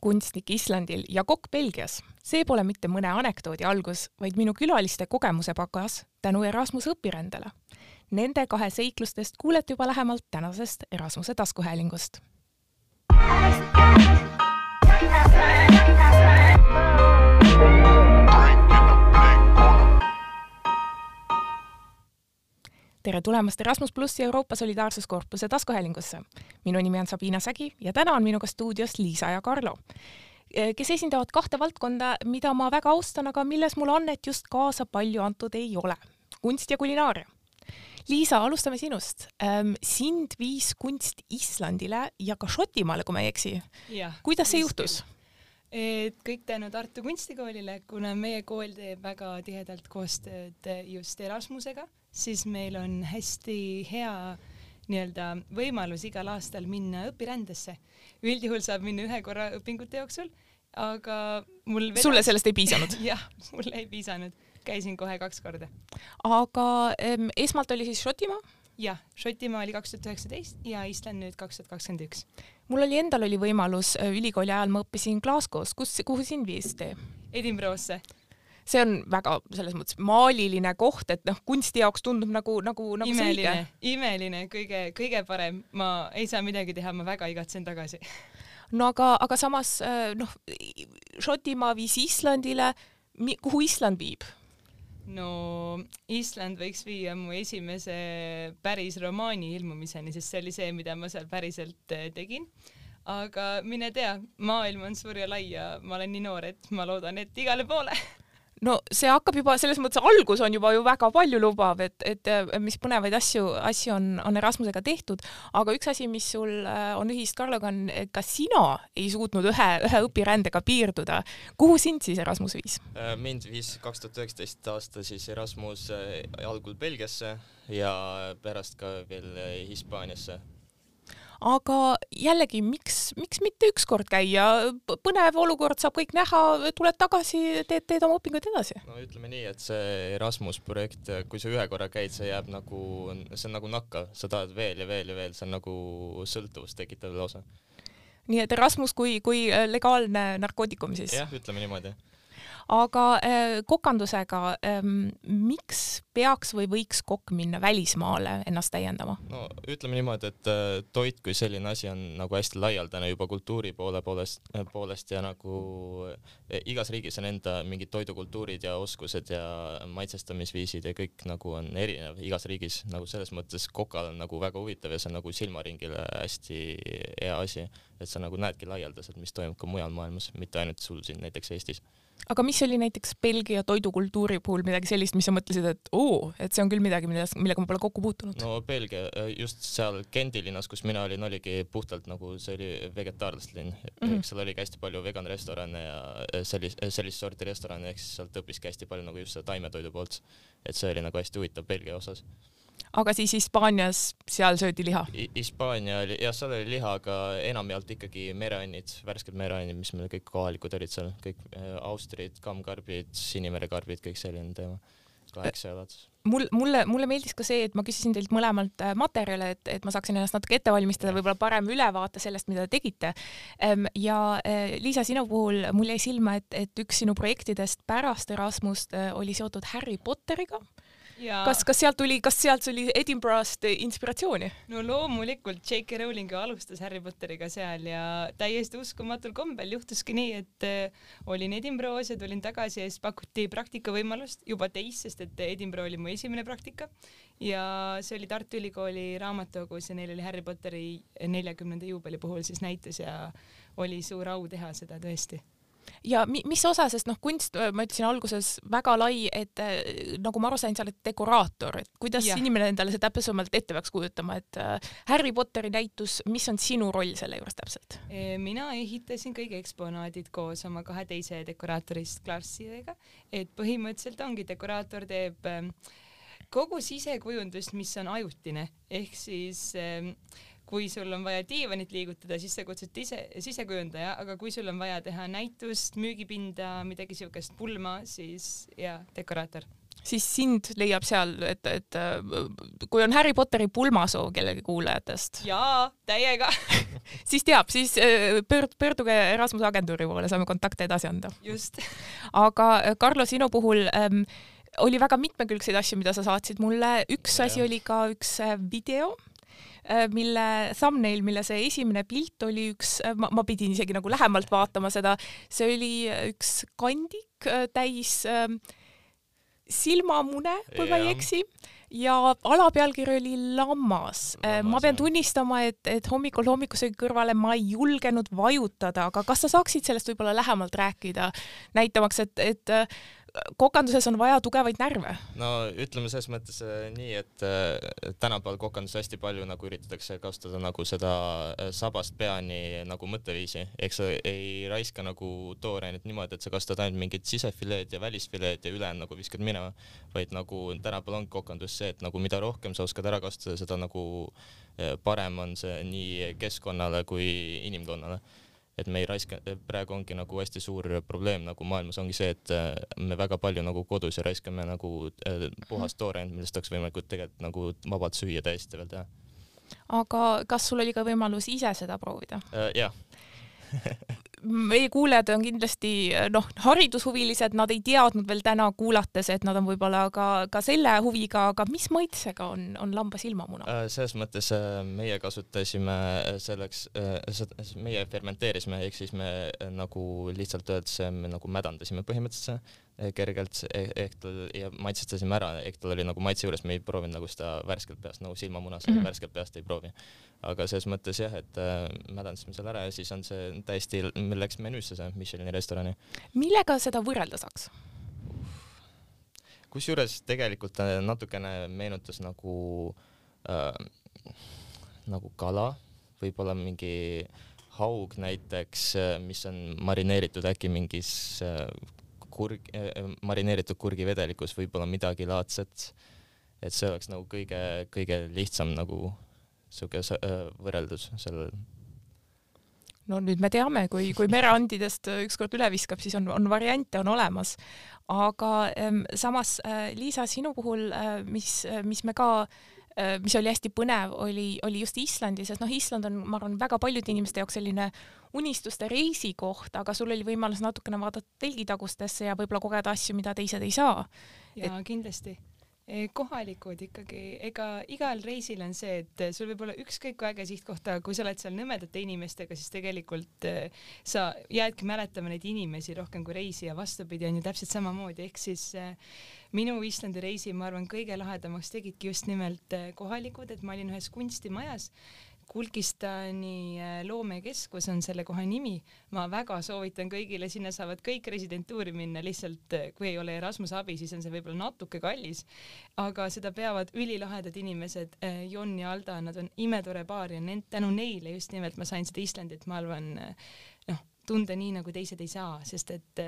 kunstnik Islandil ja kokk Belgias. see pole mitte mõne anekdoodi algus, vaid minu külaliste kogemuse pagas tänu Erasmuse õpirändele. Nende kahe seiklustest kuulete juba lähemalt tänasest Erasmuse taskuhäälingust. Tere tulemast Erasmus plussi Euroopa Solidaarsuskorpuse taskuhäälingusse. minu nimi on Sabina Sägi ja täna on minuga stuudios Liisa ja Karlo, kes esindavad kahte valdkonda, mida ma väga austan, aga milles mul annet just kaasa palju antud ei ole. kunst ja kulinaaria. Liisa, alustame sinust. sind viis kunst Islandile ja ka Šotimaale, kui ma ei eksi. kuidas see juhtus? et kõik tänu Tartu Kunstikoolile, kuna meie kool teeb väga tihedalt koostööd just Erasmusega siis meil on hästi hea nii-öelda võimalus igal aastal minna õpirändesse. üldjuhul saab minna ühe korra õpingute jooksul, aga mul vedas... sulle sellest ei piisanud jah, mulle ei piisanud, käisin kohe kaks korda. aga ähm, esmalt oli siis Šotimaa? jah, Šotimaa oli kaks tuhat üheksateist ja Island nüüd kaks tuhat kakskümmend üks. mul oli endal oli võimalus ülikooli ajal, ma õppisin Glasgow's, kus, kuhu sind viis tee? Edinburgh'sse see on väga selles mõttes maaliline koht, et noh, kunsti jaoks tundub nagu, nagu, nagu imeline, imeline, kõige, kõige parem, ma ei saa midagi teha, ma väga igatsen tagasi. no aga, aga samas äh, noh, Šotimaa viis Islandile, kuhu Island viib? no Island võiks viia mu esimese päris romaani ilmumiseni, sest see oli see, mida ma seal päriselt äh, tegin. Aga mine tea, maailm on suur ja lai ja ma olen nii noor, et ma loodan, et igale poole no see hakkab juba selles mõttes, algus on juba ju väga paljulubav, et, et mis põnevaid asju, asju on, on Erasmusega tehtud, aga üks asi, mis sul äh, on ühist Karloga, on, ka sina ei suutnud ühe, ühe õpirändega piirduda. kuhu sind siis Erasmus viis? Äh, mind viis kaks tuhat üheksateist aasta siis Erasmus äh, algul Belgiasse ja pärast ka veel Hispaaniasse aga jällegi, miks, miks mitte ükskord käia, põnev olukord, saab kõik näha, tuled tagasi, teed, teed oma õpinguid edasi. no ütleme nii, et see Erasmus projekt, kui sa ühe korra käid, see jääb nagu, see on nagu nakkav, sa tahad veel ja veel ja veel, see on nagu sõltuvust tekitav lausa. nii et Erasmus kui, kui legaalne narkootikum siis? jah, ütleme niimoodi aga äh, kokandusega ähm,, miks peaks või võiks kokk minna välismaale ennast täiendama? no ütleme niimoodi, et äh, toit kui selline asi on nagu hästi laialdane juba kultuuri poole poolest, äh, poolest ja nagu igas riigis on enda mingid toidukultuurid ja oskused ja maitsestamisviisid ja kõik nagu on erinev. Igas riigis, nagu selles mõttes kokal on nagu väga huvitav ja see on nagu silmaringile hästi hea asi, et sa nagu näedki laialdaselt, mis toimub ka mujal maailmas, mitte ainult sul siin näiteks Eestis aga mis oli näiteks Belgia toidukultuuri puhul midagi sellist, mis sa mõtlesid, et oo, et see on küll midagi, milles, millega ma pole kokku puutunud? no Belgia, just seal Gendi linnas, kus mina olin, oligi puhtalt nagu see oli vegetaarlaste linn mm, -hmm. seal oligi hästi palju vegan restorane ja sellist, sellist sorti restorane, ehk siis sealt õppiski hästi palju nagu just seda taimetoidu poolt. et see oli nagu hästi huvitav Belgia osas aga siis Hispaanias, seal söödi liha? Hispaania oli, jah, seal oli liha, aga enamjaolt ikkagi mereannid, värsked mereannid, mis meil kõik kohalikud olid seal, kõik äh, austrid, kammkarbid, Sinimere karbid, kõik selline teema, kaheksa jalad mul, mulle, mulle meeldis ka see, et ma küsisin teilt mõlemalt äh, materjale, et, et ma saaksin ennast natuke ette valmistada, võib-olla parem ülevaate sellest, mida te tegite. Ehm, ja äh, Liisa, sinu puhul mul jäi silma, et, et üks sinu projektidest pärast Erasmust oli seotud Harry Potteriga ja... kas, kas sealt tuli, kas sealt tuli Edinburgh'st inspiratsiooni? no loomulikult, J.K. Rowling ju alustas Harry Potteriga seal ja täiesti uskumatul kombel juhtuski nii, et äh, olin Edinburgh'is ja tulin tagasi ja siis pakuti praktikavõimalust, juba teist, sest et Edinburgh oli mu esimene praktika ja see oli Tartu Ülikooli raamatukogus ja neil oli Harry Potteri neljakümnenda juubeli puhul siis näitus ja oli suur au teha seda tõesti ja mi, mis osa, sest noh, kunst, ma ütlesin alguses väga lai, et äh, nagu ma aru sain, sa oled dekoraator, et kuidas ja. inimene endale see täpsemalt ette peaks kujutama, et äh, Harry Potteri näitus, mis on sinu roll selle juures täpselt? mina ehitasin kõik eksponaadid koos oma kahe teise dekoraatorist Klarsidega, et põhimõtteliselt ongi, dekoraator teeb kogu sisekujundust, mis on ajutine, ehk siis äh, kui sul on vaja diivanit liigutada, siis sa kutsud ise, sisekujundaja, aga kui sul on vaja teha näitust, müügipinda, midagi siukest, pulma, siis ja dekoraator siis sind leiab seal, et, et kui on Harry Potteri pulmasoo kellegi kuulajatest. jaa, täiega siis teab, siis äh, pöörd-, pöörduge Erasmuse agentuuri poole, saame kontakte edasi anda. just. aga äh, Karlo, sinu puhul ähm, oli väga mitmekülgseid asju, mida sa saatsid mulle, üks ja, asi oli ka üks äh, video mille thumbnail, mille see esimene pilt oli üks, ma, ma pidin isegi nagu lähemalt vaatama seda, see oli üks kandik täis äh, silmamune, kui ja. ma ei eksi ja alapealkiri oli Lammas. Äh, ma pean tunnistama, et, et hommikul hommikusöögi kõrvale ma ei julgenud vajutada, aga kas sa saaksid sellest võib-olla lähemalt rääkida, näitamaks, et, et kokanduses on vaja tugevaid närve. no ütleme selles mõttes äh, nii, et äh, tänapäeval kokanduses hästi palju nagu üritatakse kasutada nagu seda äh, sabast peani nagu mõtteviisi, ehk sa ei raiska nagu toorainet niimoodi, et sa kasutad ainult mingit sisefileed ja välisfileed ja ülejäänud nagu viskad minema, vaid nagu tänapäeval ongi kokandus see, et nagu mida rohkem sa oskad ära kasutada, seda nagu parem on see nii keskkonnale kui inimkonnale et me ei raiska, praegu ongi nagu hästi suur probleem nagu maailmas ongi see, et äh, me väga palju nagu kodus ja raiskame nagu äh, puhast toorainet, millest oleks võimalik tegelikult nagu vabalt süüa täiesti veel teha. aga kas sul oli ka võimalus ise seda proovida uh,? jah meie kuulajad on kindlasti noh, haridushuvilised, nad ei teadnud veel täna kuulates, et nad on võib-olla ka, ka selle huviga, aga mis maitsega on, on lamba silmamuna? Äh, selles mõttes äh, meie kasutasime selleks, äh, meie fermenteerisime, ehk siis me nagu lihtsalt öeldes me nagu mädandasime põhimõtteliselt kergelt e-, ehk tal ja maitsestasime ära, ehk tal oli nagu maitse juures, me ei proovinud nagu seda värskelt peast nagu silmamunas mm -hmm. värskelt peast ei proovi. aga selles mõttes jah, et mädandasime selle ära ja siis on see täiesti, meil läks menüüsse see Michelini restorani. millega seda võrrelda saaks? kusjuures tegelikult natukene meenutas nagu äh, nagu kala, võib-olla mingi haug näiteks, mis on marineeritud äkki mingis äh, kurg, äh, äh, marineeritud kurgivedelikus võib-olla midagi laadset. et see oleks nagu kõige, kõige lihtsam nagu siuke äh, võrreldus sellel. No nüüd me teame, kui, kui mereandidest ükskord üle viskab, siis on, on variante on olemas. aga ähm, samas äh, Liisa, sinu puhul äh,, mis, mis me ka mis oli hästi põnev, oli, oli just Islandi, sest noh, Island on, ma arvan, väga paljude inimeste jaoks selline unistuste reisikoht, aga sul oli võimalus natukene vaadata telgitagustesse ja võib-olla kogeda asju, mida teised ei saa. jaa kindlasti kohalikud ikkagi, ega igal reisil on see, et sul võib olla ükskõik kui äge sihtkoht, aga kui sa oled seal nõmedate inimestega, siis tegelikult e, sa jäädki mäletama neid inimesi rohkem kui reisi ja vastupidi on ju täpselt samamoodi, ehk siis e, minu Islandi reisi, ma arvan, kõige lahedamaks tegidki just nimelt kohalikud, et ma olin ühes kunstimajas Kulgistani äh, loomekeskus on selle koha nimi. ma väga soovitan kõigile, sinna saavad kõik residentuuri minna, lihtsalt äh, kui ei ole Erasmuse abi, siis on see võib-olla natuke kallis, aga seda peavad ülilahedad inimesed, äh, Jon ja Alda, nad on imetore paar ja nend-, tänu neile just nimelt ma sain seda Islandit, ma arvan, noh, tunda nii, nagu teised ei saa, sest et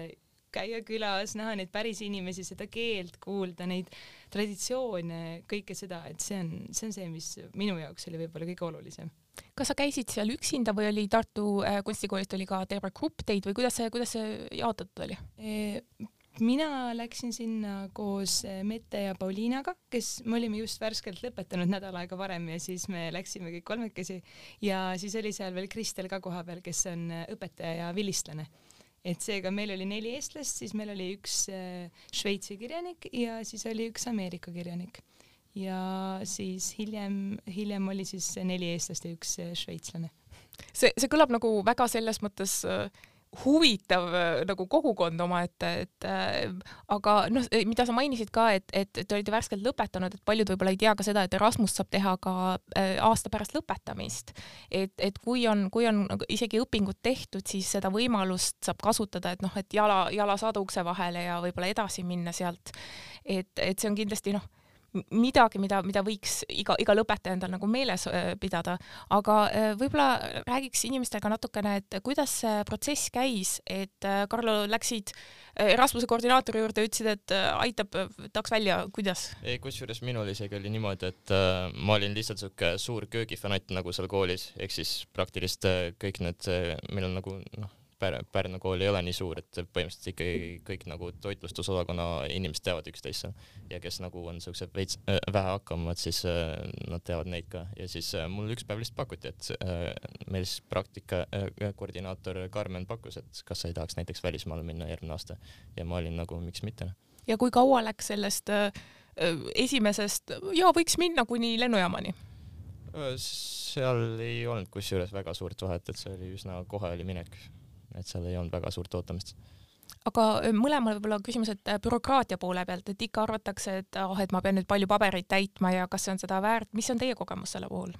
käia külas, näha neid päris inimesi, seda keelt kuulda, neid traditsioone, kõike seda, et see on, see on see, mis minu jaoks oli võib-olla kõige olulisem. kas sa käisid seal üksinda või oli Tartu äh, kunstikoolist oli ka terve grupp teid või kuidas see, kuidas see jaotatud oli? Mina läksin sinna koos äh, Mette ja Pauliinaga, kes me olime just värskelt lõpetanud nädal aega varem ja siis me läksime kõik kolmekesi. Ja siis oli seal veel Kristel ka kohapeal, kes on äh, õpetaja ja vilistlane et seega meil oli neli eestlast, siis meil oli üks äh, Šveitsi kirjanik ja siis oli üks Ameerika kirjanik. ja siis hiljem, hiljem oli siis neli eestlast ja üks äh, šveitslane. see, see kõlab nagu väga selles mõttes äh, huvitav äh, nagu kogukond omaette, et äh, aga noh, mida sa mainisid ka, et, et te olite värskelt lõpetanud, et paljud võib-olla ei tea ka seda, et Erasmust saab teha ka äh, aasta pärast lõpetamist. et, et kui on, kui on nagu isegi õpingud tehtud, siis seda võimalust saab kasutada, et noh, et jala, jala saada ukse vahele ja võib-olla edasi minna sealt. et, et see on kindlasti noh midagi, mida, mida võiks iga, iga lõpetaja endal nagu meeles äh, pidada, aga äh, võib-olla räägiks inimestega natukene, et kuidas see protsess käis, et äh, Karlo, läksid Erasmuse koordinaatori juurde, ütlesid, et aitab, tahaks välja, kuidas? ei, kusjuures minul isegi oli niimoodi, et ma olin lihtsalt siuke suur köögifanatt nagu seal koolis, ehk siis praktiliselt kõik need, meil on nagu noh, Pär-, Pärnu kool ei ole nii suur, et põhimõtteliselt ikkagi kõik nagu toitlustusosakonna inimesed teavad üksteist seal ja kes nagu on siuksed veits äh, vähe hakkavad, siis äh, nad teavad neid ka ja siis äh, mul üks päev lihtsalt pakuti, et äh, meil siis praktika äh, koordinaator Karmen pakkus, et kas sa ei tahaks näiteks välismaale minna järgmine aasta ja ma olin nagu miks mitte. ja kui kaua läks sellest äh, äh esimesest ja võiks minna kuni lennujaamani? seal ei olnud kusjuures väga suurt vahet, et see oli üsna kohe oli minek, et seal ei olnud väga suurt ootamist aga mõlemal võib-olla küsimus, et bürokraatia poole pealt, et ikka arvatakse, et ah, et ma pean nüüd palju pabereid täitma ja kas see on seda väärt, mis on teie kogemus selle puhul?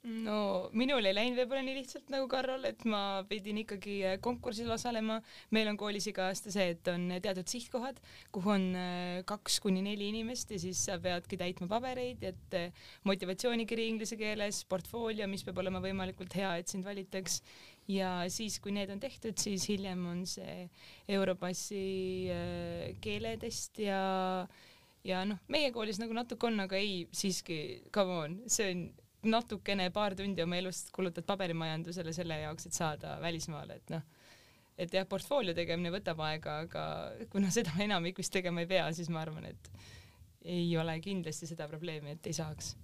no minul ei läinud võib-olla nii lihtsalt nagu Karol, et ma pidin ikkagi äh, konkursil osalema. meil on koolis iga aasta see, et on teatud sihtkohad, kuhu on äh, kaks kuni neli inimest ja siis sa peadki täitma pabereid, et äh, motivatsioonikiri inglise keeles, portfoolio, mis peab olema võimalikult hea, et sind valitaks. Ja siis, kui need on tehtud, siis hiljem on see Europassi keeletest ja ja noh, meie koolis nagu natuke on, aga ei, siiski, come on, see on natukene paar tundi oma elust kulutad paberimajandusele selle jaoks, et saada välismaale, et noh, et jah, portfoolio tegemine võtab aega, aga kuna seda enamik vist tegema ei pea, siis ma arvan, et ei ole kindlasti seda probleemi, et ei saaks.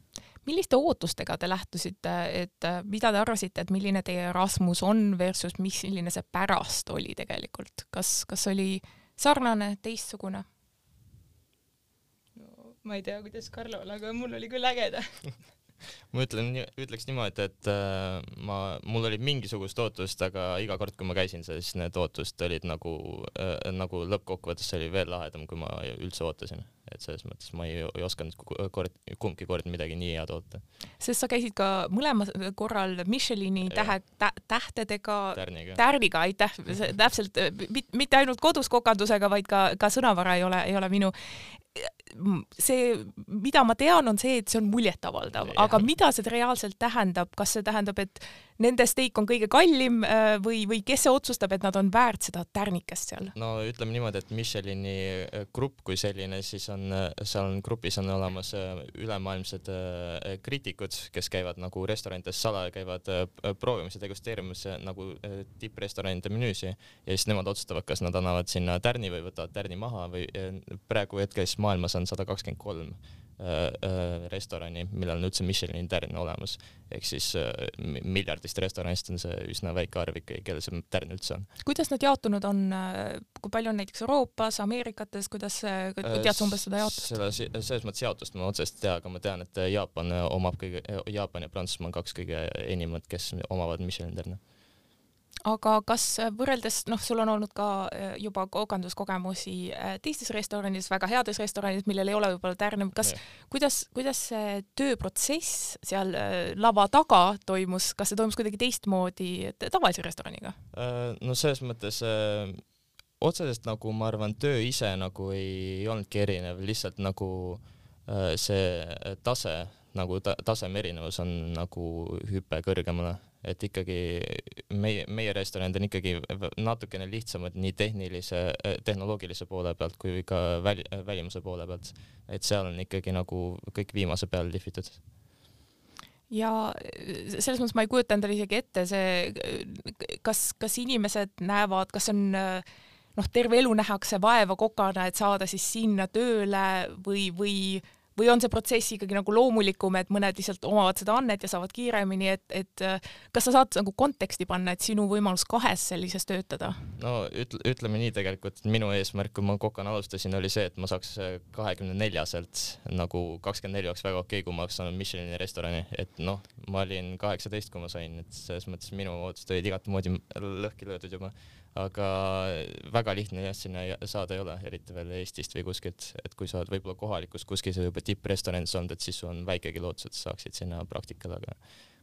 Milliste ootustega te lähtusite, et mida te arvasite, et milline teie Erasmus on versus milline see pärast oli tegelikult, kas, kas oli sarnane, teistsugune? no ma ei tea, kuidas Karlol, aga mul oli küll ägeda ma ütlen, ütleks niimoodi, et äh, ma, mul oli mingisugust ootust, aga iga kord, kui ma käisin, siis need ootused olid nagu äh,, nagu lõppkokkuvõttes oli veel lahedam, kui ma üldse ootasin. et selles mõttes ma ei, ei osanud kord, kumbki kord midagi nii head oota. sest sa käisid ka mõlemal korral Michelini tähe, tä, tähtedega, tärniga, aitäh, täpselt, mitte ainult kodus kokandusega, vaid ka, ka sõnavara ei ole, ei ole minu see, mida ma tean, on see, et see on muljetavaldav, aga mida see reaalselt tähendab, kas see tähendab, et nende steik on kõige kallim äh, või, või kes see otsustab, et nad on väärt seda tärnikest seal? no ütleme niimoodi, et Michelini äh, grupp kui selline, siis on, äh, seal on grupis on olemas ülemaailmsed kriitikud, kes käivad nagu restoranides salaja, käivad proovimas ja degusteerimas nagu tipprestoranide menüüsi ja siis nemad otsustavad, kas nad annavad sinna tärni või võtavad tärni maha või praegu hetkel siis maailmas on sada kakskümmend kolm restorani, millel on üldse Michelini tärn olemas. ehk siis äh, miljardist restoranist on see üsna väike arv ikkagi, kellel see tärn üldse on. kuidas nad jaotunud on, kui palju on näiteks Euroopas, Ameerikates, kuidas tead sa umbes seda jaotust? selle, selles mõttes jaotust ma otseselt ei tea, aga ma tean, et Jaapan omab kõige, Jaapan ja Prantsusmaa on kaks kõige enimat, kes omavad Michelini tärne aga kas võrreldes, noh, sul on olnud ka äh, juba kaubanduskogemusi äh, teistes restoranides, väga heades restoranides, millel ei ole võib-olla tärne, kas, kuidas, kuidas see tööprotsess seal äh, lava taga toimus, kas see toimus kuidagi teistmoodi tavalise restoraniga? no selles mõttes otseselt nagu ma arvan, töö ise nagu ei olnudki erinev, lihtsalt nagu see tase nagu ta, taseme erinevus on nagu hüpe kõrgemale et ikkagi meie, meie restoranid on ikkagi natukene lihtsamad nii tehnilise, tehnoloogilise poole pealt kui ka väli, välimuse poole pealt. et seal on ikkagi nagu kõik viimase peale lihvitud ja selles mõttes ma ei kujuta endale isegi ette see, kas, kas inimesed näevad, kas on noh, terve elu nähakse vaeva kokana, et saada siis sinna tööle või, või või on see protsess ikkagi nagu loomulikum, et mõned lihtsalt omavad seda annet ja saavad kiiremini, et, et kas sa saad nagu konteksti panna, et sinu võimalus kahes sellises töötada? no ütle, ütleme nii tegelikult, minu eesmärk, kui ma kokana alustasin, oli see, et ma saaks kahekümne neljaselt nagu kakskümmend neli oleks väga okei okay,, kui ma oleks saanud Michelini restorani, et noh, ma olin kaheksateist, kui ma sain, et selles mõttes minu ootused olid igat moodi lõhki löödud juba aga väga lihtne jah, sinna saada ei ole, eriti veel Eestist või kuskilt, et kui sa oled võib-olla kohalikus kuskil juba tipprestoranis olnud, et siis sul on väikegi lootus, et saaksid sinna praktikale, aga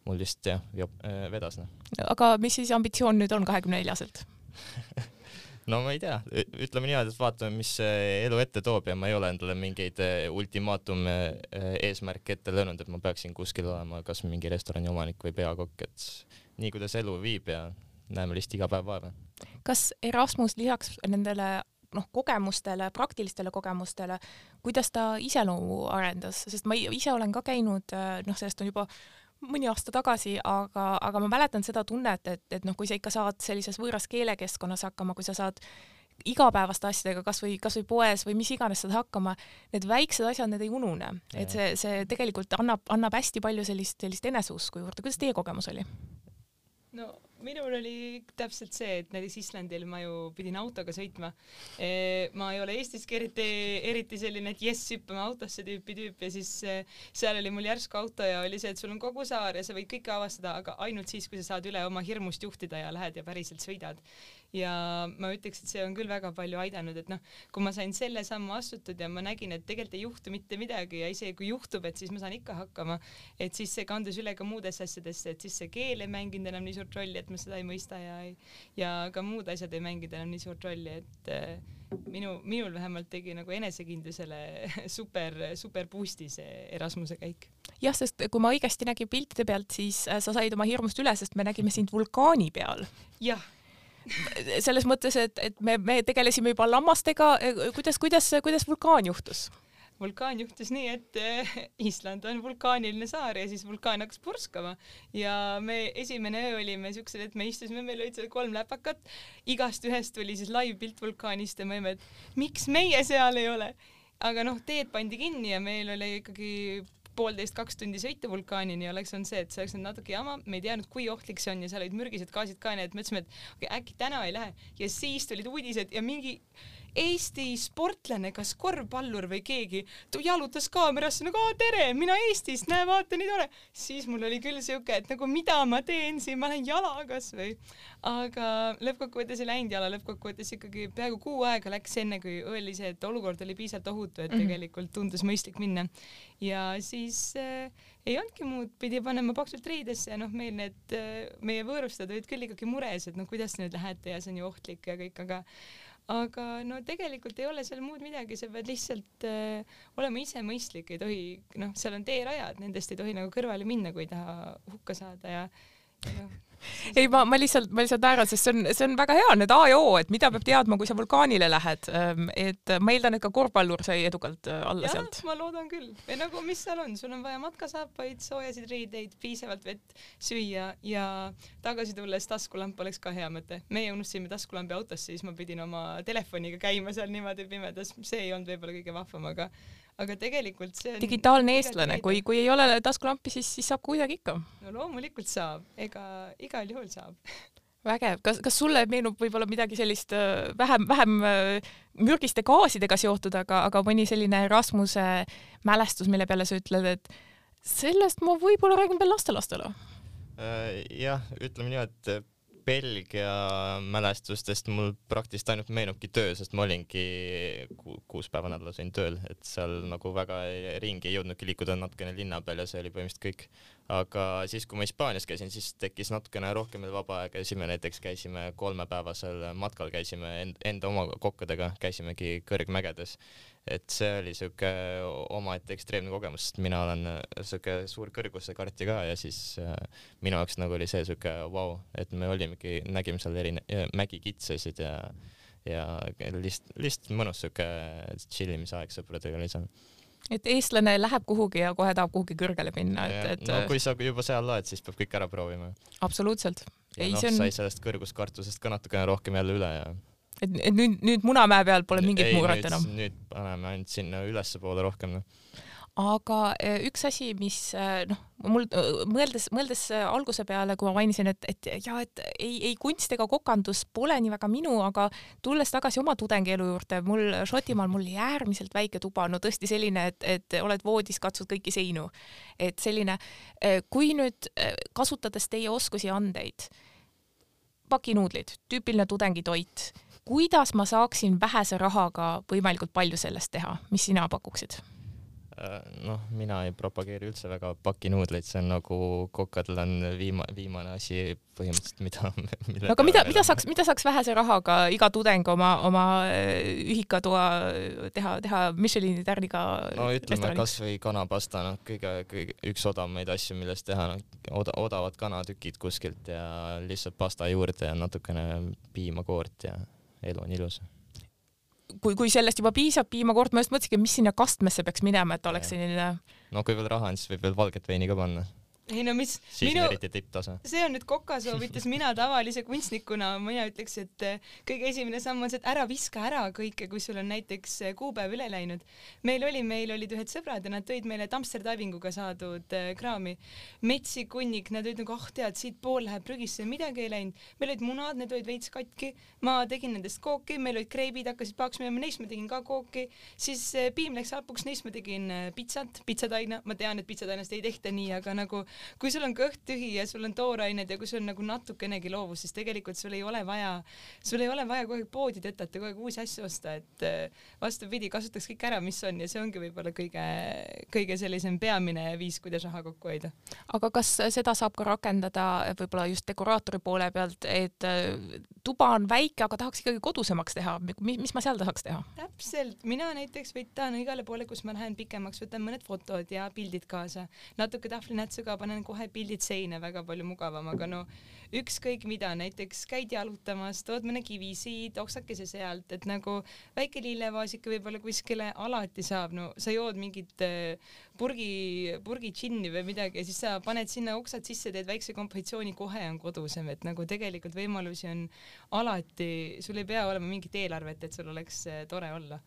mul lihtsalt jah, äh, vedas noh. aga mis siis ambitsioon nüüd on kahekümne neljaselt no ma ei tea, ütleme niimoodi, et vaatame, mis elu ette toob ja ma ei ole endale mingeid äh, ultimaatume äh, eesmärke ette löönud, et ma peaksin kuskil olema kas mingi restorani omanik või peakokk, et nii kuidas elu viib ja näeme lihtsalt iga päev vaeva. kas Erasmus lisaks nendele noh, kogemustele, praktilistele kogemustele, kuidas ta iseloomu arendas, sest ma ise olen ka käinud, noh, sellest on juba mõni aasta tagasi, aga, aga ma mäletan seda tunnet, et, et noh, kui sa ikka saad sellises võõras keelekeskkonnas hakkama, kui sa saad igapäevaste asjadega, kasvõi, kasvõi poes või mis iganes saad hakkama, need väiksed asjad, need ei unune, et see, see tegelikult annab, annab hästi palju sellist, sellist eneseusku juurde. kuidas teie kogemus oli? no minul oli täpselt see, et näiteks Islandil ma ju pidin autoga sõitma e,. ma ei ole Eestiski eriti, eriti selline, et jess, hüppame autosse tüüpi tüüp ja siis e, seal oli mul järsku auto ja oli see, et sul on kogu saar ja sa võid kõike avastada, aga ainult siis, kui sa saad üle oma hirmust juhtida ja lähed ja päriselt sõidad ja ma ütleks, et see on küll väga palju aidanud, et noh, kui ma sain selle sammu astutud ja ma nägin, et tegelikult ei juhtu mitte midagi ja isegi kui juhtub, et siis ma saan ikka hakkama, et siis see kandus üle ka muudesse asjadesse, et siis see keel ei mänginud enam nii suurt rolli, et ma seda ei mõista ja ja ka muud asjad ei mänginud enam nii suurt rolli, et äh, minu, minul vähemalt tegi nagu enesekindlusele super, super boost'i see Erasmuse käik. jah, sest kui ma õigesti nägin piltide pealt, siis äh, sa said oma hirmust üle, sest me nägime sind vulkaani peal. jah selles mõttes, et, et me, me tegelesime juba lammastega, kuidas, kuidas, kuidas vulkaan juhtus? Vulkaan juhtus nii, et eh, Island on vulkaaniline saar ja siis vulkaan hakkas purskama. Ja me esimene öö olime siuksed, et me istusime, meil olid seal kolm läpakat, igast ühest tuli siis live pilt vulkaanist ja me olime, et miks meie seal ei ole. aga noh, teed pandi kinni ja meil oli ikkagi poolteist, kaks tundi sõita vulkaanini oleks olnud see, et see oleks olnud natuke jama, me ei teadnud, kui ohtlik see on ja seal olid mürgised gaasid ka, nii et mõtlesime, et okay,, äkki täna ei lähe. Ja siis tulid uudised ja mingi Eesti sportlane, kas korvpallur või keegi, jalutas kaamerasse nagu tere, mina Eestist, näe, vaata nii tore. siis mul oli küll siuke, et nagu mida ma teen siin, ma lähen jala kasvõi. aga lõppkokkuvõttes ei läinud jala, lõppkokkuvõttes ikkagi peaaegu kuu aega läks enne, kui öeldi see, et olukord oli piisavalt ohutu, et mhm. tegelikult tundus mõistlik minna. ja siis äh, ei olnudki muud, pidi panema paksult riidesse ja noh, meil need äh, meie võõrustajad olid küll ikkagi mures, et noh, kuidas te nüüd lähete ja see on ju ohtlik ja kõik, aga aga no tegelikult ei ole seal muud midagi, sa pead lihtsalt äh, olema ise mõistlik, ei tohi, noh, seal on teerajad, nendest ei tohi nagu kõrvale minna, kui ei taha hukka saada ja noh ei, ma, ma lihtsalt, ma lihtsalt naeran, sest see on, see on väga hea, need A ja O, et mida peab teadma, kui sa vulkaanile lähed. Ähm, et ma eeldan, et ka korvpallur sai edukalt äh, alla ja, sealt. ma loodan küll. või nagu, mis seal on, sul on vaja matkasaapaid, soojasid riideid, piisavalt vett, süüa ja tagasi tulles taskulamp oleks ka hea mõte. meie unustasime taskulambi autosse, siis ma pidin oma telefoniga käima seal niimoodi pimedas, see ei olnud võib-olla kõige vahvam, aga aga tegelikult see on digitaalne eestlane, kui, kui ei ole taskulampi, siis, siis saab kuidagi ikka. no loomulikult saab, ega igal juhul saab. Vägev, kas, kas sulle meenub võib-olla midagi sellist äh, vähem, vähem äh, mürgiste gaasidega seotud, aga, aga mõni selline Rasmuse mälestus, mille peale sa ütled, et sellest ma võib-olla räägin veel lastelastele? Äh, jah, ütleme nii, et Belgia mälestustest mul praktiliselt ainult meenubki töö, sest ma olingi ku kuus päeva nädalas olin tööl, et seal nagu väga ringi ei jõudnudki liikuda natukene linna peal ja see oli põhimõtteliselt kõik. aga siis, kui ma Hispaanias käisin, siis tekkis natukene rohkem veel vaba aega ja siis me näiteks käisime kolmepäevasel matkal, käisime enda oma kokkadega, käisimegi kõrgmägedes et see oli siuke omaette ekstreemne kogemus, sest mina olen äh, siuke suur kõrgusekartja ka ja siis äh, minu jaoks nagu oli see siuke vau wow,, et me olimegi, nägime seal erine- äh,, mägikitsesid ja ja lihtsalt, lihtsalt mõnus siuke tšillimisaeg sõpradega oli seal et eestlane läheb kuhugi ja kohe tahab kuhugi kõrgele minna, et, et no kui sa juba seal oled, siis peab kõik ära proovima. absoluutselt. ja noh, on... sai sellest kõrguskartusest ka natukene rohkem jälle üle ja et, et nüüd, nüüd Munamäe peal pole mingit muret enam? nüüd paneme ainult sinna ülespoole rohkem noh aga e, üks asi, mis e, noh, mul e, mõeldes, mõeldes alguse peale, kui ma mainisin, et, et ja et ei, ei kunst ega kokandus pole nii väga minu, aga tulles tagasi oma tudengielu juurde, mul Šotimaal mul oli äärmiselt väike tuba, no tõesti selline, et, et oled voodis, katsud kõiki seinu. et selline, kui nüüd kasutades teie oskusi ja andeid, pakinuudlid, tüüpiline tudengitoit kuidas ma saaksin vähese rahaga võimalikult palju sellest teha, mis sina pakuksid? Äh, noh, mina ei propageeri üldse väga pakinuudleid, see on nagu kokadel on viima-, viimane asi põhimõtteliselt, mida aga mida, mida saaks, mida saaks vähese rahaga iga tudeng oma, oma äh, ühikatoa teha, teha Michelini tärniga no ütleme kasvõi kanapasta, noh, kõige, kõige, üks odavamaid asju, millest teha, noh, oda-, odavad kanatükid kuskilt ja lihtsalt pasta juurde ja natukene piimakoort ja elu on ilus kui, kui sellest juba piisab, piimakord, ma just mõtlesingi, mis sinna kastmesse peaks minema, et oleks selline. no kui veel raha on, siis võib veel valget veini ka panna ei no mis minu see on nüüd Koka soovitus, mina tavalise kunstnikuna, mina ütleks, et eh, kõige esimene samm on see, et ära viska ära kõike, kui sul on näiteks eh, kuupäev üle läinud. meil oli, meil olid ühed sõbrad ja nad tõid meile Tampster Divinguga saadud eh, kraami. metsik hunnik, nad olid nagu ah tead, siit pool läheb prügisse, midagi ei läinud. meil olid munad, need olid veits katki, ma tegin nendest kooki, meil olid kreebid hakkasid paaks minema, neist ma tegin ka kooki, siis piim läks hapuks, neist ma tegin pitsat, pitsataina, ma tean, et pitsatainast ei tehta nii, aga nagu kui sul on kõht tühi ja sul on toorained ja kui sul on nagu natukenegi loovus, siis tegelikult sul ei ole vaja, sul ei ole vaja kogu aeg poodi tõtata, kogu aeg uusi asju osta, et eh, vastupidi, kasutaks kõik ära, mis on ja see ongi võib-olla kõige, kõige sellisem peamine viis, kuidas raha kokku hoida. aga kas seda saab ka rakendada võib-olla just dekoraatori poole pealt, et äh, tuba on väike, aga tahaks ikkagi kodusemaks teha, mis ma seal tahaks teha? täpselt, mina näiteks võtan igale poole, kus ma lähen pikemaks, võtan mõned fotod ja pildid kaasa, natuke tahvlinätsuga panen kohe pildid seina, väga palju mugavam, aga no ükskõik mida, näiteks käid jalutamas, tood mõne kivi siit, oksakese sealt, et nagu väike lillevaasike võib-olla kuskile alati saab, no sa jood mingit äh, purgi, purgi džinni või midagi ja siis sa paned sinna oksad sisse, teed väikse kompositsiooni, kohe on kodusem, et nagu tegelikult võimalusi on alati, sul ei pea olema mingit eelarvet, et sul oleks äh, tore olla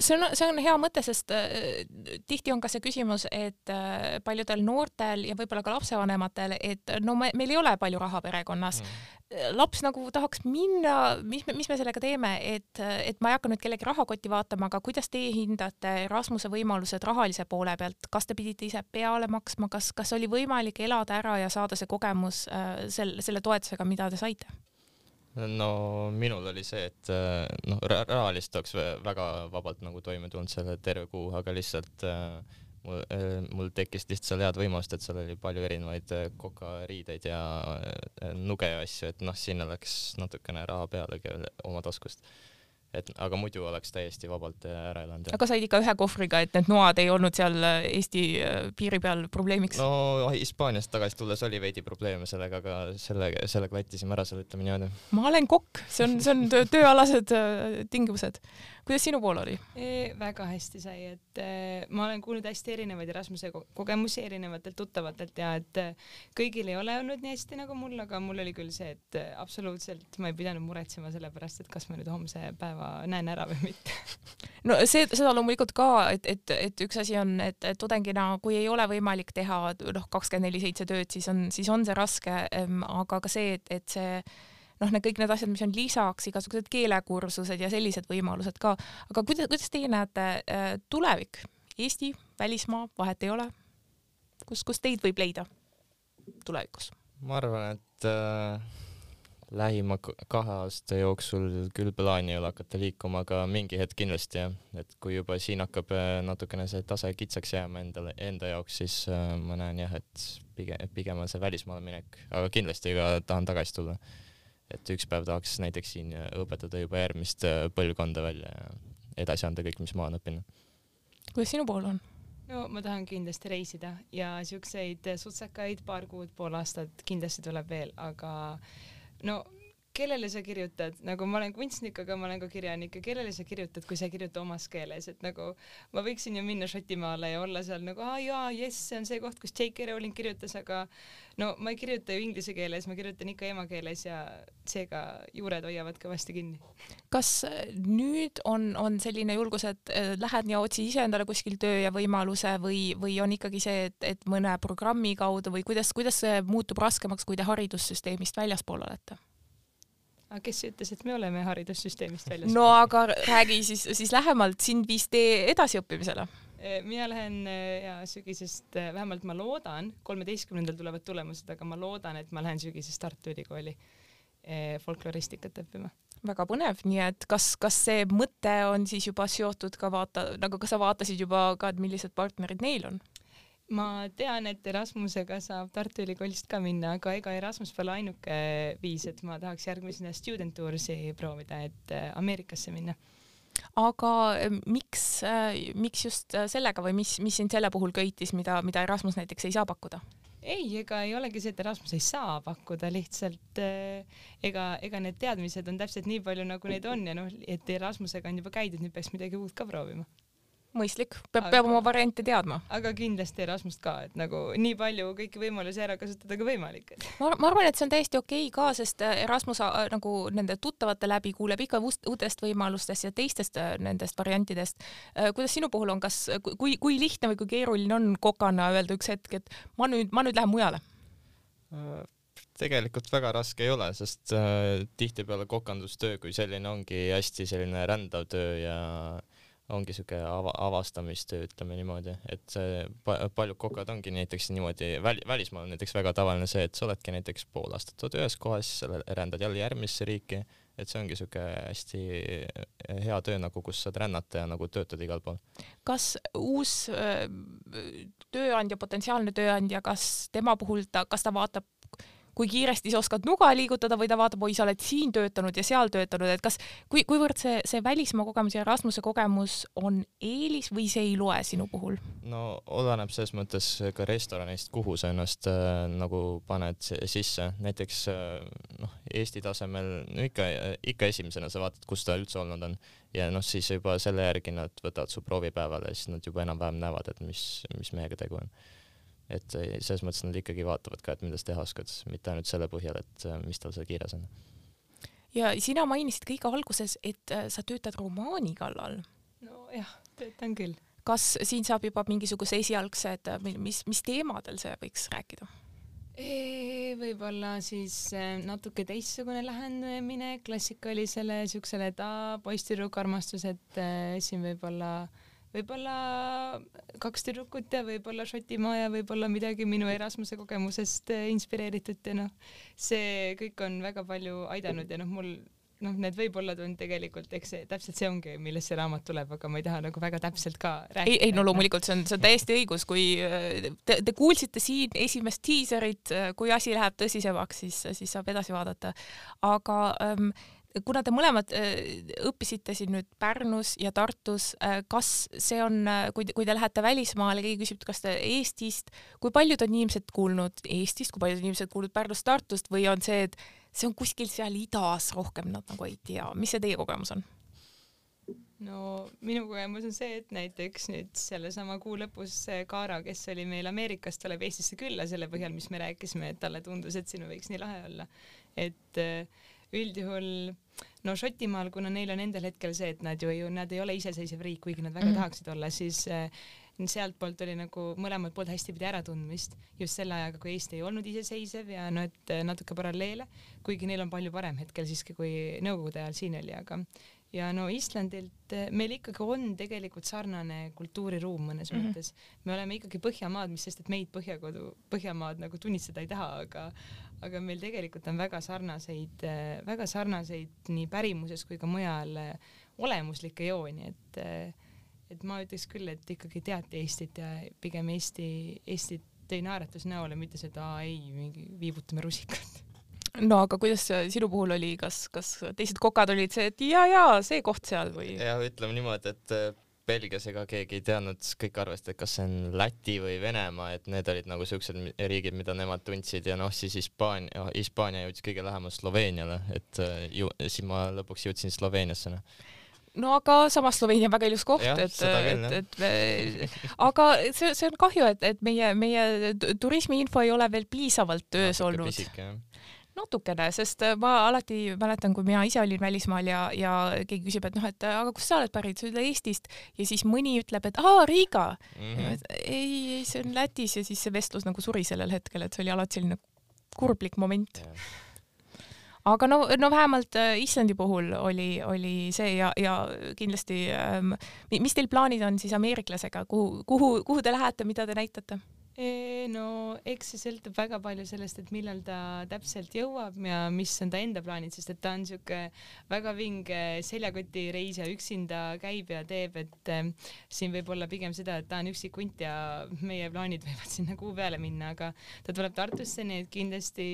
see on, see on hea mõte, sest äh, tihti on ka see küsimus, et äh, paljudel noortel ja võib-olla ka lapsevanematel, et no me, meil ei ole palju raha perekonnas mm.. laps nagu tahaks minna, mis me, mis me sellega teeme, et, et ma ei hakka nüüd kellegi rahakotti vaatama, aga kuidas teie hindate Erasmuse võimalused rahalise poole pealt, kas te pidite ise peale maksma, kas, kas oli võimalik elada ära ja saada see kogemus äh, selle, selle toetusega, mida te saite? No minul oli see, et äh, noh, rahaliselt oleks vä- väga vabalt nagu toime tulnud selle terve kuu, aga lihtsalt äh, mul, äh, mul tekkis lihtsalt seal head võimalust, et seal oli palju erinevaid kokariideid ja nuge ja asju, et noh, sinna läks natukene raha pealegi oma taskust. Et aga muidu oleks täiesti vabalt äh, ära elanud. aga said ikka ühe kohvriga, et need noad ei olnud seal äh, Eesti äh, piiri peal probleemiks? no Hispaaniast tagasi tulles oli veidi probleeme sellega, aga selle, sellega lättisime ära selle, ütleme niimoodi. ma olen kokk, see on, see on töö, tööalased tingimused. Kuidas sinu pool oli? E, väga hästi sai, et e, ma olen kuulnud hästi erinevaid Erasmuse ko- kogemusi erinevatelt tuttavatelt ja et e, kõigil ei ole olnud nii hästi nagu mul, aga mul oli küll see, et e, absoluutselt ma ei pidanud muretsema selle pärast, et kas ma nüüd homse päeva näen ära või mitte. no see, seda loomulikult ka, et, et, et üks asi on, et et tudengina, kui ei ole võimalik teha noh, kakskümmend neli seitse tööd, siis on, siis on see raske, aga ka see, et, et see noh, need kõik need asjad, mis on lisaks, igasugused keelekursused ja sellised võimalused ka, aga kuidas, kuidas teie näete äh, tulevik, Eesti, välismaa, vahet ei ole, kus, kus teid võib leida tulevikus? ma arvan, et äh, lähima kahe aasta jooksul küll plaani ei ole hakata liikuma, aga mingi hetk kindlasti jah, et kui juba siin hakkab äh, natukene see tase kitsaks jääma endale, enda jaoks, siis äh, ma näen jah, et pigem, pigem on see välismaale minek, aga kindlasti ka tahan tagasi tulla. Et üks päev tahaks näiteks siin õpetada juba järgmist äh, põlvkonda välja ja edasi anda kõik, mis ma olen õppinud. kuidas sinu pool on? no ma tahan kindlasti reisida ja siukseid sutsakaid paar kuud, pool aastat kindlasti tuleb veel, aga no kellele sa kirjutad, nagu ma olen kunstnik, aga ma olen ka kirjanik ja kellele sa kirjutad, kui sa ei kirjuta omas keeles, et nagu ma võiksin ju minna Šotimaale ja olla seal nagu aa jaa, jess, see on see koht, kus J.K. Rowling kirjutas, aga no ma ei kirjuta ju inglise keeles, ma kirjutan ikka emakeeles ja seega juured hoiavad kõvasti kinni. kas äh, nüüd on, on selline julgus, et äh, lähed ja otsid ise endale kuskil töö ja võimaluse või, või on ikkagi see, et, et mõne programmi kaudu või kuidas, kuidas see muutub raskemaks, kui te haridussüsteemist väljaspool olete? Aga kes ütles, et me oleme haridussüsteemist väljas? no aga räägi siis, siis lähemalt sind viis tee edasiõppimisele. Eh, mina lähen eh, ja sügisest, vähemalt ma loodan, kolmeteistkümnendal tulevad tulemused, aga ma loodan, et ma lähen sügisest Tartu Ülikooli folkloristikat õppima. väga põnev, nii et kas, kas see mõte on siis juba seotud ka vaata, nagu kas sa vaatasid juba ka, et millised partnerid neil on? Ma tean, et Erasmusega saab Tartu Ülikoolist ka minna, aga ega Erasmus pole ainuke viis, et ma tahaks järgmisena student tour'i proovida, et eh, Ameerikasse minna. aga eh, miks, miks just äh, sellega või mis, mis sind selle puhul köitis, mida, mida Erasmus näiteks ei saa pakkuda? ei, ega ei olegi see, et Erasmus ei saa pakkuda, lihtsalt ega, ega need teadmised on täpselt nii palju, nagu neid on ja noh, et Erasmusega on juba käidud, nüüd peaks midagi uut ka proovima mõistlik, peab, peab oma variante teadma. aga kindlasti Erasmust ka, et nagu nii palju kõiki võimalusi ära kasutada kui võimalik. ma, ma arvan, et see on täiesti okei okay ka, sest äh, Erasmus äh, nagu nende tuttavate läbi kuuleb ikka uutest võimalustest ja teistest äh, nendest variantidest. kuidas sinu puhul on, kas, kui, kui lihtne või kui keeruline on kokana öelda üks hetk, et ma nüüd, ma nüüd lähen mujale? tegelikult väga raske ei ole, sest äh, tihtipeale kokandustöö kui selline ongi hästi selline rändav töö ja ongi siuke ava, avastamistöö, ütleme niimoodi, et see pa, paljud kokad ongi näiteks niimoodi väl, välismaal näiteks väga tavaline see, et sa oledki näiteks pool aastat oled ühes kohas, sa rändad jälle järgmisse riiki, et see ongi siuke hästi hea töö nagu, kus saad rännata ja nagu töötada igal pool. kas uus öö, tööandja, potentsiaalne tööandja, kas tema puhul ta, kas ta vaatab kui kiiresti sa oskad nuga liigutada või ta vaatab, oi, sa oled siin töötanud ja seal töötanud, et kas, kui, kuivõrd see, see välismaa kogemus ja Erasmuse kogemus on eelis või see ei loe sinu puhul? no oleneb selles mõttes ka restoranist, kuhu sa ennast äh, nagu paned sisse, näiteks äh, noh, Eesti tasemel no ikka, ikka esimesena sa vaatad, kus ta üldse olnud on. Ja noh, siis juba selle järgi nad võtavad su proovipäevale siis nad juba enam-vähem näevad, et mis, mis mehega tegu on et selles mõttes nad ikkagi vaatavad ka, et mida sa teha oskad, mitte ainult selle põhjal, et eh, mis tal seal kirjas on. ja sina mainisid kõige alguses, et eh, sa töötad romaani kallal. nojah, töötan küll. kas siin saab juba mingisuguse esialgsed, mis, mis teemadel see võiks rääkida? võib-olla siis natuke teistsugune lähenemine klassikalisele siuksele ta poisssüdruku armastus, et siin võib-olla äh, võib-olla kaks tüdrukut ja võib-olla Šotimaa ja võib-olla midagi minu Erasmuse kogemusest äh, inspireeritud ja noh, see kõik on väga palju aidanud ja noh, mul noh, need võib-olla on tegelikult, eks see täpselt see ongi, millest see raamat tuleb, aga ma ei taha nagu väga täpselt ka rääkida. ei, ei no loomulikult see on, see on täiesti õigus, kui äh, te, te kuulsite siin esimest diiserit, äh, kui asi läheb tõsisemaks, siis, siis saab edasi vaadata. aga ähm, kuna te mõlemad äh, õppisite siin nüüd Pärnus ja Tartus, äh, kas see on, äh, kui, kui te lähete välismaale, keegi küsib, kas te Eestist, kui paljud on inimesed kuulnud Eestist, kui paljud inimesed kuulnud Pärnust, Tartust või on see, et see on kuskil seal idas rohkem, nad nagu ei tea, mis see teie kogemus on? no minu kogemus on see, et näiteks nüüd sellesama kuu lõpus Kaara, kes oli meil Ameerikast, tuleb Eestisse külla selle põhjal, mis me rääkisime, et talle tundus, et siin võiks nii lahe olla. et äh, üldjuhul no Šotimaal, kuna neil on endal hetkel see, et nad ju, ju nad ei ole iseseisev riik, kuigi nad väga mm -hmm. tahaksid olla, siis äh, sealtpoolt oli nagu mõlemalt poolt hästi pidi äratundmist just selle ajaga, kui Eesti ei olnud iseseisev ja no et äh, natuke paralleele, kuigi neil on palju parem hetkel siiski, kui Nõukogude ajal siin oli, aga ja no Islandilt äh, meil ikkagi on tegelikult sarnane kultuuriruum mõnes mm -hmm. mõttes. me oleme ikkagi Põhjamaad, mis sest, et meid Põhjakodu, Põhjamaad nagu tunnistada ei taha, aga aga meil tegelikult on väga sarnaseid, väga sarnaseid nii pärimuses kui ka mujal olemuslikke jooni, et et ma ütleks küll, et ikkagi teati Eestit ja pigem Eesti, Eesti tõi naeratuse näole, mitte seda ei, mingi viibutame rusikat no aga kuidas sinu puhul oli, kas, kas teised kokad olid see, et ja, ja see koht seal või? jah, ütleme niimoodi, et Belgias ega keegi ei teadnud, kõik arvasid, et kas see on Läti või Venemaa, et need olid nagu siuksed riigid, mida nemad tundsid ja noh, siis Hispaania, Hispaania jõudis kõige lähemalt Sloveeniale, et äh, ju siis ma lõpuks jõudsin Sloveeniasse noh. No aga samas Sloveenia on väga ilus koht, et, et, et me, aga see, see on kahju, et, et meie, meie turismiinfo ei ole veel piisavalt töös olnud. pisike jah natukene, sest äh, ma alati mäletan, kui mina ise olin välismaal ja, ja keegi küsib, et noh, et aga kust sa oled pärit, sa ütled Eestist ja siis mõni ütleb, et aa, Riiga mm. -hmm. ei, ei, see on Lätis ja siis see vestlus nagu suri sellel hetkel, et see oli alati selline kurblik moment yeah aga no, no vähemalt äh, Islandi puhul oli, oli see ja, ja kindlasti ähm,, mis teil plaanid on siis ameeriklasega, kuhu, kuhu, kuhu te lähete, mida te näitate? No eks see sõltub väga palju sellest, et millal ta täpselt jõuab ja mis on ta enda plaanid, sest et ta on siuke väga vinge seljakotireis ja üksinda käib ja teeb, et äh, siin võib olla pigem seda, et ta on üksik hunt ja meie plaanid võivad sinna kuu peale minna, aga ta tuleb Tartusse, nii et kindlasti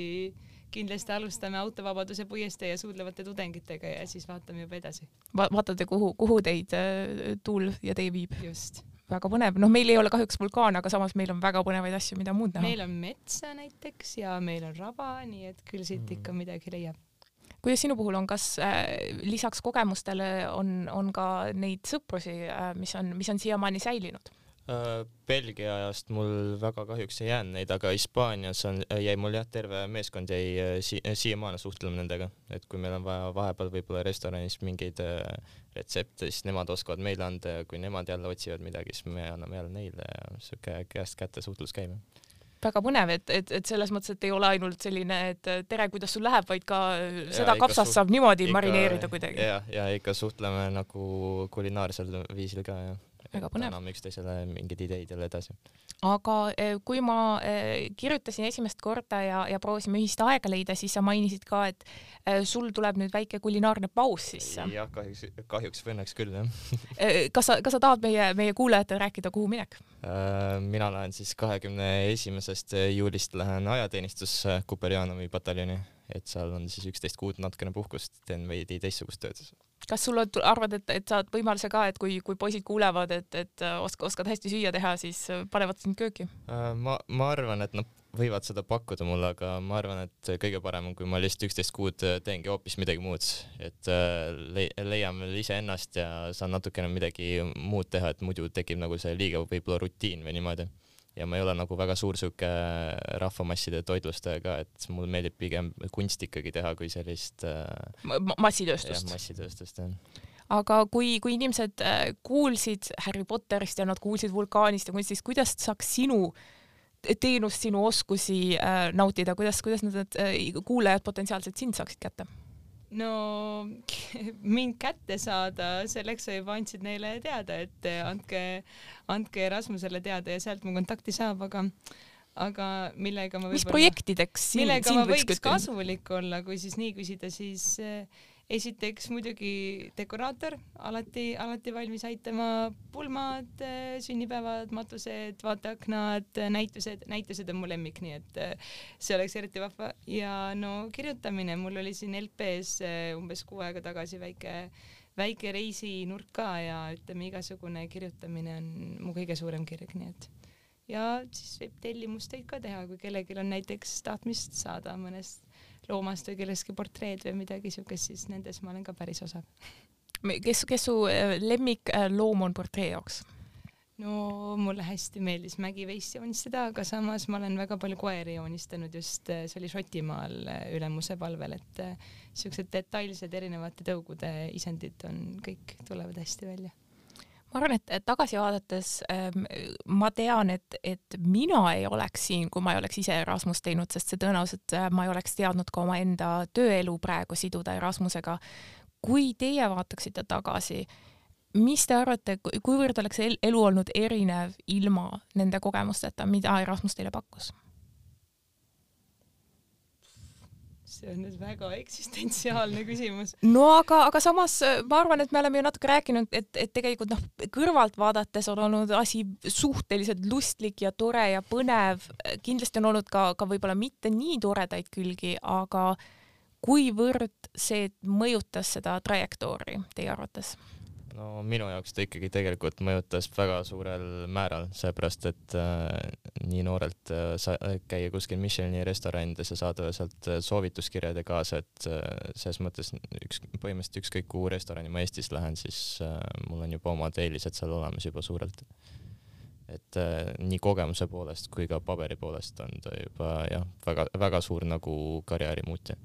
kindlasti alustame autovabaduse puiestee ja suudlevate tudengitega ja siis vaatame juba edasi Va. vaatate, kuhu, kuhu teid äh, tuul ja tee viib? just väga põnev, noh, meil ei ole kahjuks vulkaan, aga samas meil on väga põnevaid asju, mida muud näha. meil on metsa näiteks ja meil on raba, nii et küll siit mm. ikka midagi leiab. kuidas sinu puhul on, kas äh, lisaks kogemustele on, on ka neid sõprusi äh,, mis on, mis on siiamaani säilinud? Äh, Belgia ajast mul väga kahjuks ei jäänud neid, aga Hispaanias on, jäi mul jah, terve meeskond jäi äh, si siiamaani suhtlema nendega, et kui meil on vaja vahepeal võib-olla restoranis mingeid äh, retsepte, siis nemad oskavad meile anda ja kui nemad jälle otsivad midagi, siis me anname jälle neile ja siuke käest kätte suhtlus käib. Väga põnev, et, et, et selles mõttes, et ei ole ainult selline, et tere, kuidas sul läheb, vaid ka seda ja, kapsast saab niimoodi ikka, marineerida kuidagi. ja, ja ikka suhtleme nagu kulinaarsel viisil ka ja väga põnev. anname üksteisele mingeid ideid jälle edasi. aga eh, kui ma eh, kirjutasin esimest korda ja, ja proovisime ühist aega leida, siis sa mainisid ka, et eh, sul tuleb nüüd väike kulinaarne paus sisse. jah, kahjuks, kahjuks või õnneks küll, jah kas sa, kas sa tahad meie, meie kuulajatele rääkida, kuhu minek? Äh, mina lähen siis kahekümne esimesest juulist lähen ajateenistusse Kuperjanovi pataljoni, et seal on siis üksteist kuud natukene puhkust, teen veidi teistsugust tööd. Kas sul on, arvad, et, et saad võimaluse ka, et kui, kui poisid kuulevad, et, et äh, oska, oskad hästi süüa teha, siis äh, panevad sind kööki? Äh, ma, ma arvan, et nad võivad seda pakkuda mulle, aga ma arvan, et kõige parem on, kui ma lihtsalt üksteist kuud teengi hoopis midagi muud, et le leian veel iseennast ja saan natukene midagi muud teha, et muidu tekib nagu see liiga võib-olla rutiin või niimoodi ja ma ei ole nagu väga suur sihuke rahvamasside toitlustaja ka, et mulle meeldib pigem kunsti ikkagi teha kui sellist äh, massitööstust. massitööstust jah aga kui, kui inimesed äh, kuulsid Harry Potterist ja nad kuulsid vulkaanist ja kunstist, kuidas saaks sinu teenust, sinu oskusi äh, nautida, kuidas, kuidas need äh, kuulajad potentsiaalselt sind saaksid kätte? No mind kätte saada, selleks sa juba andsid neile teada, et andke, andke Rasmusele teada ja sealt mu kontakti saab, aga aga millega ma mis projektideks siin, millega siin ma võiks kütta? kasulik olla, kui siis nii küsida, siis esiteks muidugi dekoraator, alati, alati valmis aitama, pulmad, sünnipäevad, matused, vaateaknad, näitused, näitused on mu lemmik, nii et eh, see oleks eriti vahva. Ja no kirjutamine, mul oli siin LP-s eh, umbes kuu aega tagasi väike väike reisinurk ka ja ütleme, igasugune kirjutamine on mu kõige suurem kirg, nii et. Ja siis võib tellimustöid ka teha, kui kellelgi on näiteks tahtmist saada mõnest loomast või kellestki portreed või midagi siukest, siis nendes ma olen ka päris osav. kes, kes su äh, lemmikloom on portree jaoks? no mulle hästi meeldis mägiveist joonistada, aga samas ma olen väga palju koeri joonistanud just, äh, see oli Šotimaal äh, ülemuse palvel, et siuksed detailsed erinevate tõugude isendid on, kõik tulevad hästi välja ma arvan, et tagasi vaadates ähm, ma tean, et, et mina ei oleks siin, kui ma ei oleks ise Erasmust teinud, sest see tõenäoliselt äh, ma ei oleks teadnud ka omaenda tööelu praegu siduda Erasmusega. kui teie vaataksite tagasi, mis te arvate, kuivõrd oleks elu olnud erinev ilma nende kogemusteta, mida Erasmus teile pakkus? See on nüüd väga eksistentsiaalne küsimus. no aga, aga samas äh, ma arvan, et me oleme ju natuke rääkinud, et, et tegelikult noh, kõrvalt vaadates on olnud asi suhteliselt lustlik ja tore ja põnev. kindlasti on olnud ka, ka võib-olla mitte nii toredaid külgi, aga kuivõrd see mõjutas seda trajektoori teie arvates? No minu jaoks ta ikkagi tegelikult mõjutas väga suurel määral, seepärast et äh, nii noorelt äh, sa, käia kuskil Michelini restoranides ja saada sealt äh, soovituskirjad ja kaasa, et äh, selles mõttes üks, põhimõtteliselt ükskõik kuhu restorani ma Eestis lähen, siis äh, mul on juba omad eelised seal olemas juba suurelt. et äh, nii kogemuse poolest kui ka paberi poolest on ta juba jah, väga-väga suur nagu karjääri muutja.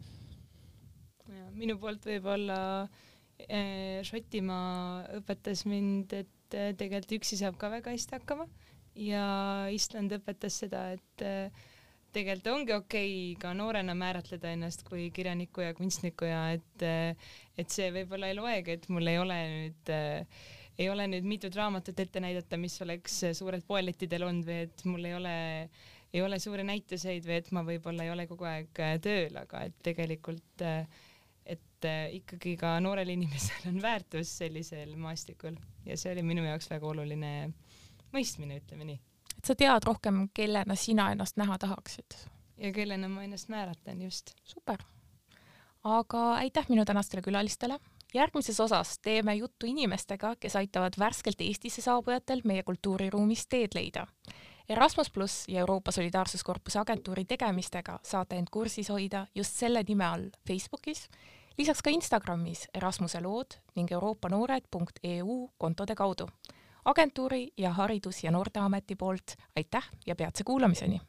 minu poolt võib-olla äh, Äh, Šotimaa õpetas mind, et äh, tegelikult üksi saab ka väga hästi hakkama. Ja Island õpetas seda, et äh, tegelikult ongi okei okay ka noorena määratleda ennast kui kirjaniku ja kunstniku ja et, et see võib-olla ei loegi, et mul ei ole nüüd ei ole nüüd mitut raamatut ette näidata, mis oleks suurelt poelettidel olnud või et mul ei ole, ei ole suuri näituseid või et ma võib-olla ei ole kogu aeg tööl, aga et tegelikult äh, et äh, ikkagi ka noorel inimesel on väärtus sellisel maastikul ja see oli minu jaoks väga oluline mõistmine, ütleme nii. et sa tead rohkem, kellena sina ennast näha tahaksid. ja kellena ma ennast määratlen, just. super. aga aitäh minu tänastele külalistele. järgmises osas teeme juttu inimestega, kes aitavad värskelt Eestisse saabujatel meie kultuuriruumis teed leida Erasmus pluss ja Euroopa Solidaarsuskorpuse agentuuri tegemistega saate end kursis hoida just selle nime all Facebookis lisaks ka Instagramis Erasmuse lood ning euroopanoored.eu kontode kaudu. agentuuri ja Haridus- ja Noorteameti poolt aitäh ja peatse kuulamiseni!